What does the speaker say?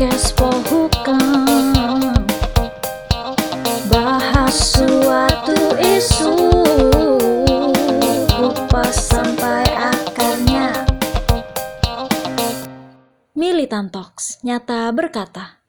Podcast Pohukam Bahas suatu isu Kupas sampai akarnya. Militan Talks, nyata berkata.